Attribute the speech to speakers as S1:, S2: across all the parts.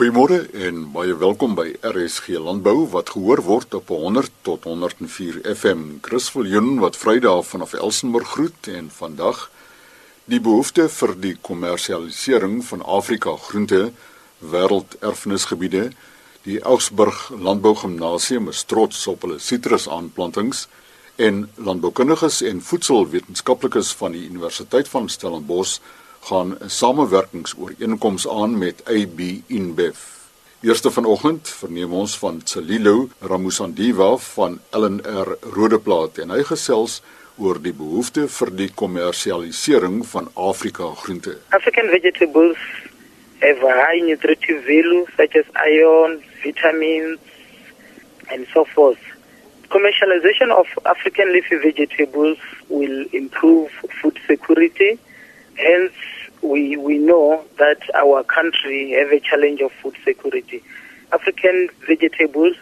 S1: Goeiemôre en baie welkom by RSG Landbou wat gehoor word op 100 tot 104 FM. Chris Viljoen wat Vrydag vanaf Elsenburg groet en vandag die behoefte vir die kommersialisering van Afrika groente wêrelderfenisgebiede. Die Augsburg Landbou Gimnasium is trots op hulle sitrusaanplantings en landboukundiges en voedselwetenskaplikes van die Universiteit van Stellenbosch gaan 'n samewerkingsooreenkoms aan met AB InBev. Eerste vanoggend verneem ons van Tselilo Ramusandiwa van LNR Rodeplaat en hy gesels oor die behoefte vir die kommersialisering van Afrika groente.
S2: African vegetables have a high nutritive value such as iron, vitamins and so forth. Commercialization of African leafy vegetables will improve food security Hence, we, we know that our country have a challenge of food security. African vegetables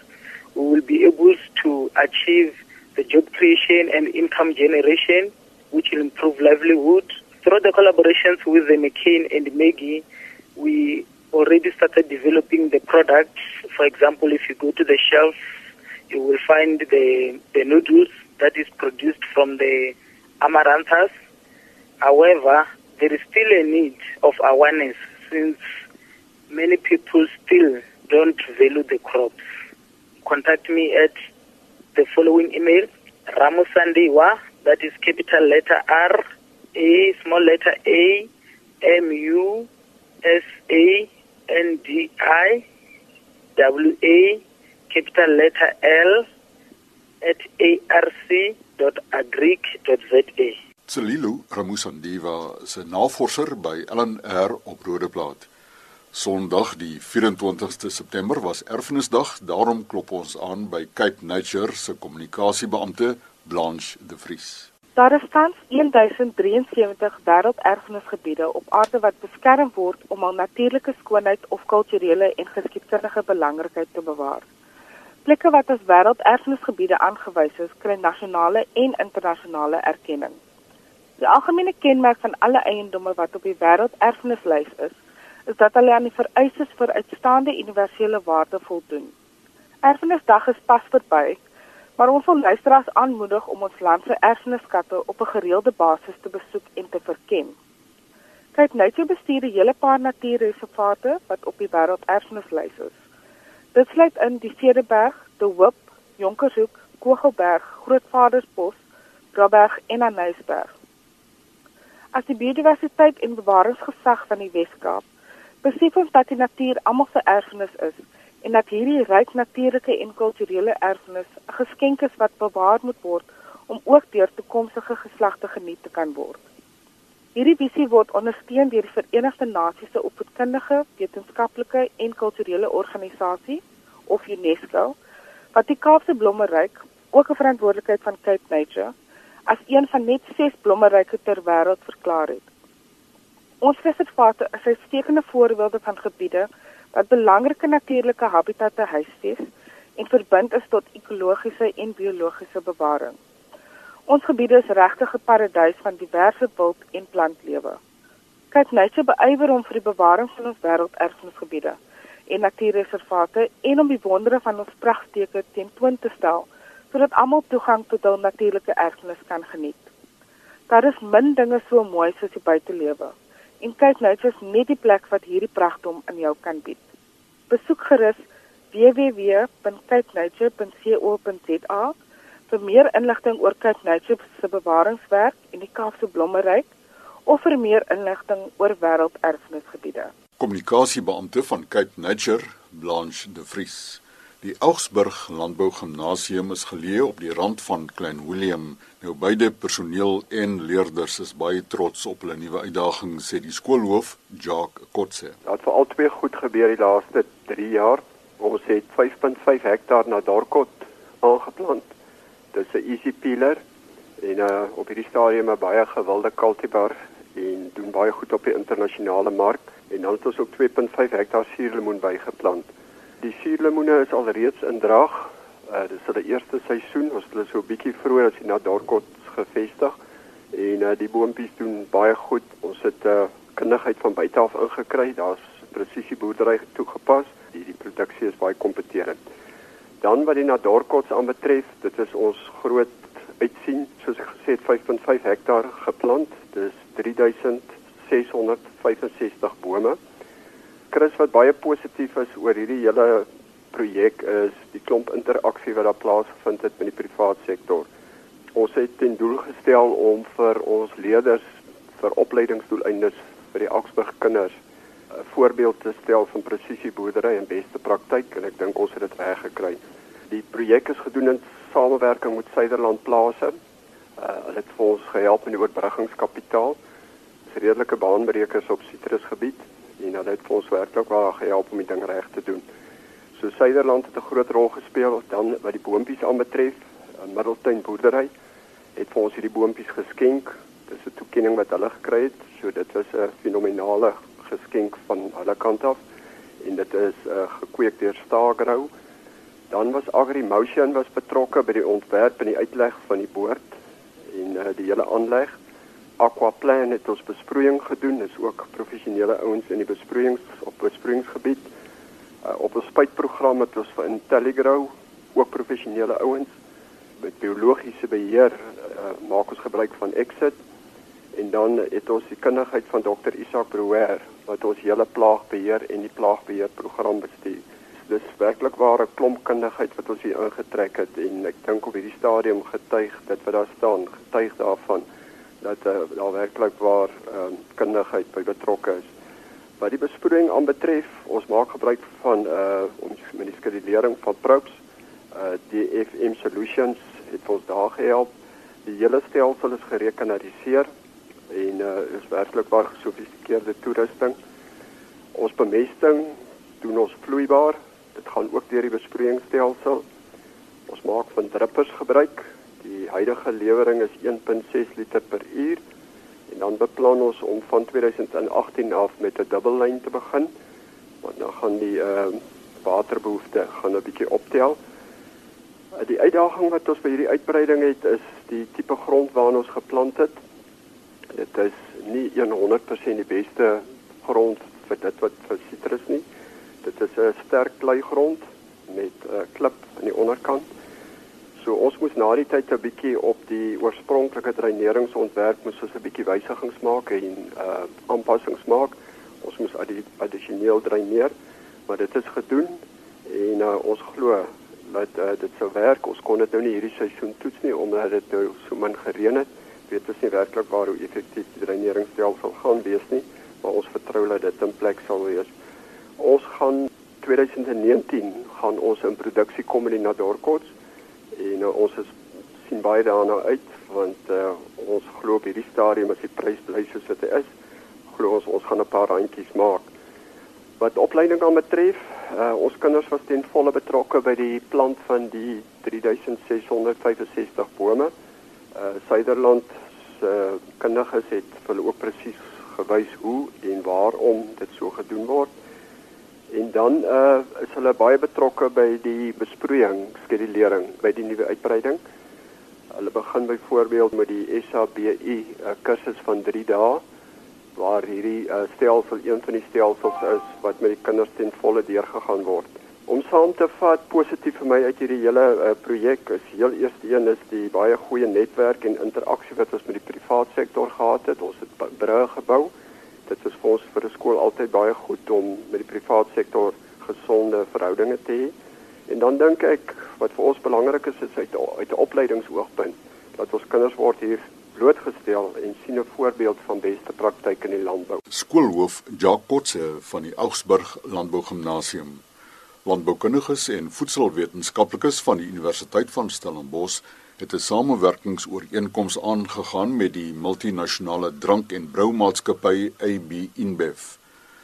S2: will be able to achieve the job creation and income generation, which will improve livelihood. Through the collaborations with the McCain and Maggie, we already started developing the products. For example, if you go to the shelf, you will find the, the noodles that is produced from the amaranthus. However, there is still a need of awareness since many people still don't value the crops. Contact me at the following email ramusandiwa, that is capital letter R, A, small letter A, M U S A N D I W A, capital letter L, at arc.agric.za.
S1: Tselilo Ramusandiwa is 'n navorser by LNR op Rodeplaat. Sondag die 24ste September was Erfenisdag, daarom klop ons aan by Cape Nature se kommunikasiebeampte Blanche De Vries.
S3: Daar is tans 1073 wêrelderfenisgebiede op aarde wat beskerm word om hul natuurlike skoonheid of kulturele en geskiedkundige belangrikheid te bewaar. Plekke wat as wêrelderfenisgebiede aangewys is, kry nasionale en internasionale erkenning. Die algemene kenmerk van alle eiendomme wat op die wêrelderfenislys is, is dat hulle aan die vereistes vir uitstaande universele waarde voldoen. Erfenisdag is pas verby, maar ons wil luisteraars aanmoedig om ons land se erfenisskatte op 'n gereelde basis te besoek en te verken. Kyk net hoe bestuur die hele paar natuurreservate wat op die wêrelderfenislys is. Dit sluit in die Cederberg, De Hoop, Jonkershoek, Kogelberg, Grootvadersbos, Braberg en Anysberg. As die biodiversiteit en bewaringsgesag van die Wes-Kaap besef ons dat die natuur almal se erfenis is en dat hierdie ryk natuurlike en kulturele erfenis 'n geskenk is wat bewaar moet word om ook deur toekomstige geslagte geniet te kan word. Hierdie visie word ondersteun deur die Verenigde Nasies se opvoedkundige, wetenskaplike en kulturele organisasie of UNESCO wat die Kaapse blommeryk ook 'n verantwoordelikheid van Cape Nature as een van net 6 blommeryke ter wêreld verklaar het. Ons reservate is uitstekende voorbeelde van gebiede wat belangrike natuurlike habitatte huisves en verbind is tot ekologiese en biologiese bewaring. Ons gebiede is regtig 'n paradys van diverse wild en plantlewe. Kyk net so beywer om vir die bewaring van ons wêrelderfenisgebiede en natuurreservate en om die wondere van ons pragtsteke tentoon te stel sodat almal toegang tot hul natuurlike erfenis kan geniet. Daar is min dinge so mooi soos die buitelewe. En kyk nou, dit is net die plek wat hierdie pragtom in jou kan bied. Besoek gerus www.capenature.co.za vir meer inligting oor Cape Nature se bewaringswerk en die Kaapse Blommeryk of vir meer inligting oor wêrelderfenisgebiede.
S1: Kommunikasiebeampte van Cape Nature, Blanche De Vries. Die Augsburg Landbou Gimnasium is geleë op die rand van Klein Willem. Nou beide personeel en leerders is baie trots op hulle nuwe uitdaging, sê die skoolhoof, Jacques Kotse.
S4: Dit het al twee goed gebeur die laaste 3 jaar. Ons het 5.5 hektaar na Dorkot aangeplant. Dit is 'n easy peeler en uh, op hierdie stadium 'n baie gewilde cultivar en doen baie goed op die internasionale mark en dan het ons ook 2.5 hektaar suurlemoen bygeplant. Die suurlemoene is alreeds in drag. Uh dis hulle eerste seisoen. Ons het hulle so 'n bietjie vroeër as jy na Dorkot gevestig. En uh die boontjies doen baie goed. Ons het 'n uh, kundigheid van buite af ingekry. Daar's presisieboerdery toegepas. Die die produksie is baie kompeterend. Dan wat die Nadorkots aanbetref, dit is ons groot uitsien, soos ek gesê het 5.5 hektaar geplant. Dis 3665 bome. Chris wat baie positief is oor hierdie hele projek is die klomp interaksie wat daar plaasgevind het met die private sektor. Ons het ten doel gestel om vir ons leerders vir opleidingsdoeleindes vir die Augsburg kinders 'n voorbeeld te stel van presisieboerdery en beste praktyk en ek dink ons het dit reg gekry. Die projek is gedoen in samewerking met Suiderland Plase. Uh, hulle het vir ons gehelp met die oorbruggingskapitaal. Dis redelike baanbrekers op sitrusgebied en hulle het ons werklik waar gehelp om die ding reg te doen. So Suiderland het 'n groot rol gespeel dan wat die boontjies aanbetref. In Middeltuin boerdery het vir ons hierdie boontjies geskenk. Dis 'n toekenning wat hulle gekry het. So dit was 'n fenominale geskenk van hulle kant af en dit is uh, gekweek deur Stagrou. Dan was AgriMotion was betrokke by die ontwerp en die uitleg van die boord en uh, die hele aanleg. Aquaplan het ons besproeiing gedoen, is ook professionele ouens in die besproeiings op besproeiingsgebied. Uh, op ons spuitprogram het ons vir Intelligrow ook professionele ouens met biologiese beheer uh, maak ons gebruik van Exit en dan het ons die kundigheid van Dr Isak Brouwer wat ons hele plaagbeheer en die plaagbeheerprogram bestuur. Dis werklik ware klomp kundigheid wat ons hier ingetrek het en ek dink op hierdie stadium getuig dit wat daar staan, getuig daarvan dat uh, daar werklik waar uh, kundigheid by betrokke is. Wat die besproeiing aanbetref, ons maak gebruik van uh ons met die skedulering van probes. Uh DFM Solutions het ons daar gehelp. Die hele stelsel is gerekenariseer en uh is werklik baie gesofistikeerde toerusting. Ons bemesting doen ons vloeibaar. Dit gaan ook deur die besproeiingsstelsel. Ons maak van drippers gebruik. Die huidige lewering is 1.6 liter per uur en dan beplan ons om van 2018 af met 'n dubbellyn te begin. Want dan gaan die uh waterbehoefte gaan 'n bietjie optel. Uh, die uitdaging wat ons by hierdie uitbreiding het is die tipe grond waarin ons geplant het dit is nie 100% die beste grond vir dit wat vir sitrus nie. Dit is 'n sterk kleigrond met 'n uh, klip aan die onderkant. Moes na die tyd 'n bietjie op die oorspronklike dreineringsontwerp moes ons 'n bietjie wysigings maak en uh aanpassings maak. Ons moes addisioneel dreineer, maar dit is gedoen en uh, ons glo dat uh, dit sou werk. Ons kon dit nou nie hierdie seisoen toets nie omdat dit nou so min gereën het weet ons nie werklik waar hoe effektief die dreineringstelsel gaan wees nie, maar ons vertrou dat dit in plek sal wees. Ons gaan 2019 gaan ons in produksie kom in die Nadorkots en uh, ons is sien baie daarna uit want uh, ons glo op hierdie stadium as die prys bly soos dit is, glo ons ons gaan 'n paar randjies maak. Wat opleiding aan betref, uh, ons kinders was ten volle betrokke by die plant van die 3665 bome uh Suiderland se uh, kundiges het hulle ook presies gewys hoe en waarom dit so gedoen word. Dan uh is hulle baie betrokke by die besproeiing, skedulering by die nuwe uitbreiding. Hulle begin byvoorbeeld met die SABU uh, kursus van 3 dae waar hierdie uh, stelsel een van die stelsels is wat met die kinders ten volle deurgegaan word. Om saam te vat positief vir my uit hierdie hele uh, projek is heel eerste een is die baie goeie netwerk en interaksie wat ons met die private sektor gehad het. Ons het brûe gebou. Dit is vir ons vir 'n skool altyd baie goed om met die private sektor gesonde verhoudinge te hê. En dan dink ek wat vir ons belangrik is is uit uit 'n opleidingsoogpunt dat ons kinders word hier blootgestel en sien 'n voorbeeld van beste praktyk in die landbou.
S1: Skoolhoof Jacques Potse van die Augsburg Landbougymnasium landboukundiges en voedselwetenskaplikes van die Universiteit van Stellenbosch het 'n samewerkingsooreenkoms aangegaan met die multinasjonale drank- en broumaatskappy AB InBev.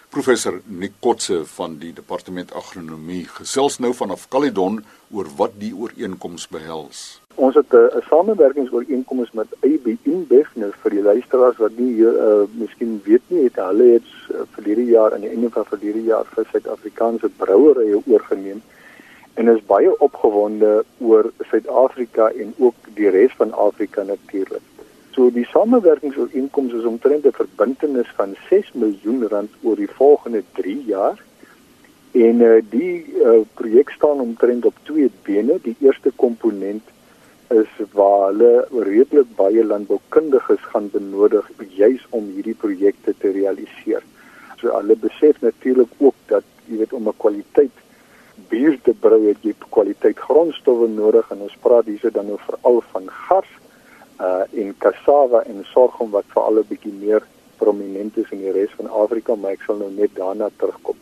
S1: Professor Nikotse van die Departement Agronomie gesels nou vanaf Caledon oor wat die ooreenkoms behels.
S5: Ons het 'n samewerkingsooreenkoms met AB InBev nou vir die luisteraars wat nie uh miskien weet nie, het hulle het uh, verlede jaar aan die einde van verlede jaar vir Suid-Afrikaanse brouerye oorgeneem en is baie opgewonde oor Suid-Afrika en ook die res van Afrika natuurlik. So die samewerkingsooreenkoms is omtrent 'n verbintenis van 6 miljoen rand oor die volgende 3 jaar. En uh, die uh, projek staan omtrent op twee bene. Die eerste komponent is waar hulle redelik baie landboukundiges gaan benodig juis om hierdie projekte te realiseer. So hulle besef natuurlik ook dat jy weet om 'n kwaliteit bier te brou het jy kwaliteit grondstowwe nodig en ons praat hierse dan nou veral van gas uh en cassava en sorghum wat veral 'n bietjie meer prominent is in die res van Afrika, maar ek sal nou net daarna terugkom.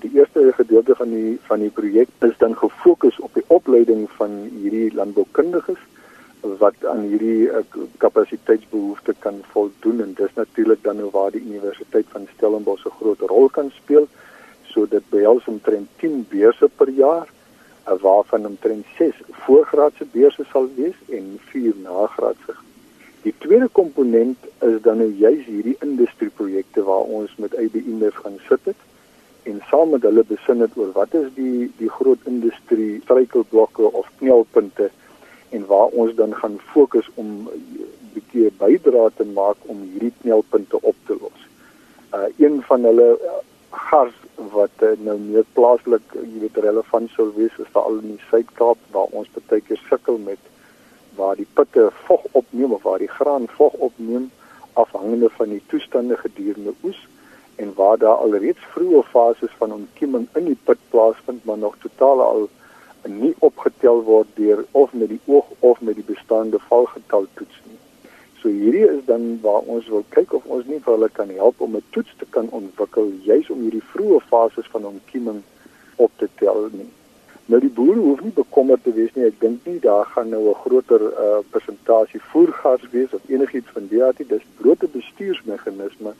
S5: Die eerste gedeelte van die van die projek is dan gefokus op die opleiding van hierdie landboukundiges wat aan hierdie uh, kapasiteitsbehoefte kan voldoen en dis natuurlik dan nou waar die Universiteit van Stellenbosch 'n groot rol kan speel. So dit behels omtrent 10 beurse per jaar uh, waarvan omtrent 6 voorgraadse beurse sal wees en 4 nagraadse. Die tweede komponent is dan nou juis hierdie industrieprojekte waar ons met IBM gaan sit het en saam met hulle besin het oor wat is die die groot industrie struikelblokke of knelpunte en waar ons dan gaan fokus om 'n bietjie bydra te maak om hierdie knelpunte op te los. Uh een van hulle gas wat uh, nou meer plaaslik, jy weet, relevant sou wees is veral in die Suid-Kaap waar ons baie keer sukkel met waar die putte vog opneem of waar die graan vog opneem afhangende van die toestande gedurende oes en waar daar alreeds vroeë fases van ontkieming in die put plaasvind maar nog totaal al nie opgetel word deur of met die oog of met die bestaande valgetal toets nie. So hierdie is dan waar ons wil kyk of ons nie vir hulle kan help om 'n toets te kan ontwikkel juis om hierdie vroeë fases van ontkieming op te tel nie. Nou die boere hoef nie bekommerd te wees nie. Ek dink nie daar gaan nou 'n groter uh, persentasie voergas wees of enigiets van daardie dis blote bestuursmeganisme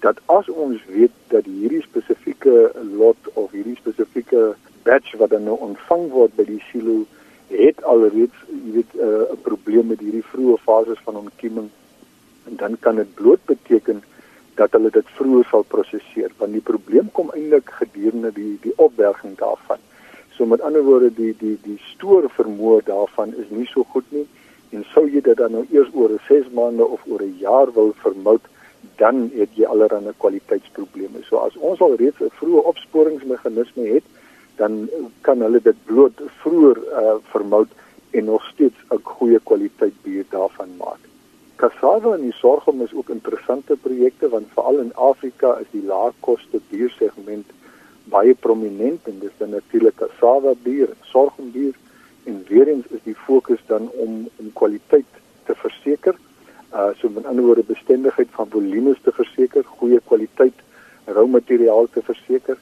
S5: dat as ons weet dat hierdie spesifieke lot of hierdie spesifieke batch wat dan nou ontvang word by die silo het alreeds jy weet eh, 'n uh, probleem met hierdie vroeë fases van ontkieming en dan kan dit bloot beteken dat hulle dit vroeër sal prosesseer want die probleem kom eintlik gedurende die die opberging daarvan. So met ander woorde die die die stoor vermoë daarvan is nie so goed nie en sou jy dit dan nou eers oor 6 maande of oor 'n jaar wil vermoed dan het jy allerlei kwaliteitsprobleme. So as ons al reeds 'n vroeë opsporingsmeganisme het, dan kan hulle dit bloot vroeër uh, vermoed en nog steeds 'n goeie kwaliteit bier daarvan maak. Cassava en die sorghum is ook interessante projekte want veral in Afrika is die laagkoste biersegment baie prominent en dis dan natuurlik cassava bier, sorghum bier en weer eens is die fokus dan om om kwaliteit te verseker. Uh so met ander woorde bestendigheid van volumes te verseker, goeie kwaliteit rou materiaal te verseker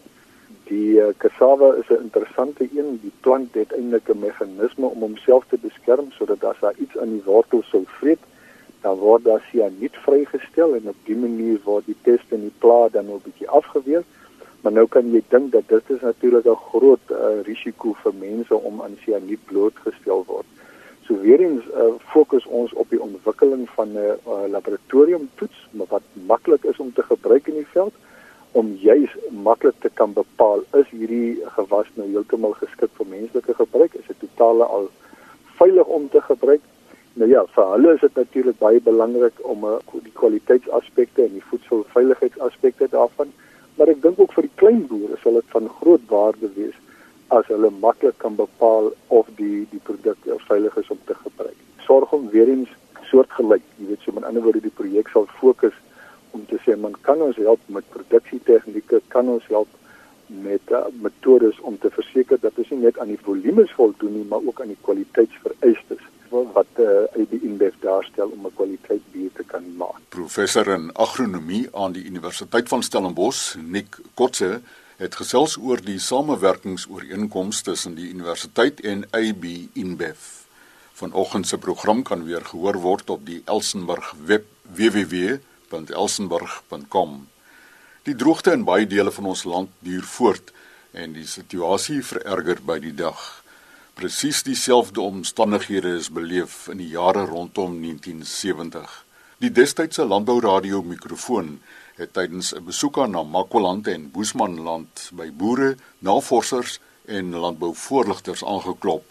S5: Die uh, cassava is 'n interessante een. Die plant het eintlik 'n meganisme om homself te beskerm sodat as daar iets aan die wortel sou vreet, dan word daar sianiet vrygestel en op dié manier word die pest en die plaag dan 'n bietjie afgeweer. Maar nou kan jy dink dat dit is natuurlik 'n groot uh, risiko vir mense om aan sianiet blootgestel word. So weer eens uh, fokus ons op die ontwikkeling van 'n uh, laboratoriumtoets, wat maklik is om te gebruik in die veld om juis maklik te kan bepaal is hierdie gewas nou heeltemal geskik vir menslike gebruik is dit totaal al veilig om te gebruik? Nou ja vir hulle is dit natuurlik baie belangrik om uh, die kwaliteitsaspekte en die voedselveiligheidsaspekte daarvan maar ek dink ook vir die klein boere sal dit van groot waarde wees as hulle maklik kan bepaal of die die produk veilig is om te gebruik. Sorg om weer eens soortgelyk jy weet so met ander woorde die projek sal fokus om te sê man kan ons help met produksietegnieke, kan ons help met uh, metodes om te verseker dat ons nie net aan die volumes voldoen nie, maar ook aan die kwaliteitsvereistes wat uh, die InBev daarstel om 'n kwaliteit bier te kan maak.
S1: Professor in agronomie aan die Universiteit van Stellenbosch, Nick Kotse, het gesels oor die samewerkingsooreenkomste tussen die universiteit en AB InBev. Vanoggend se program kan weer gehoor word op die Elsenburg web www www.elsenburg.com. Die droogte in baie dele van ons land duur voort en die situasie vererger by die dag. Presies dieselfde omstandighede is beleef in die jare rondom 1970. Die destydse landbouradio mikrofoon het tydens 'n besoek aan Namakwaland en Boesmanland by boere, navorsers en landbouvoorligters aangeklop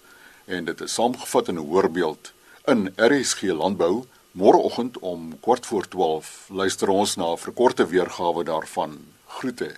S1: en dit is saamgevat in 'n hoorbeeld in RSG Landbou Môreoggend om kort voor 12 luister ons na 'n verkorte weergawe daarvan. Groete.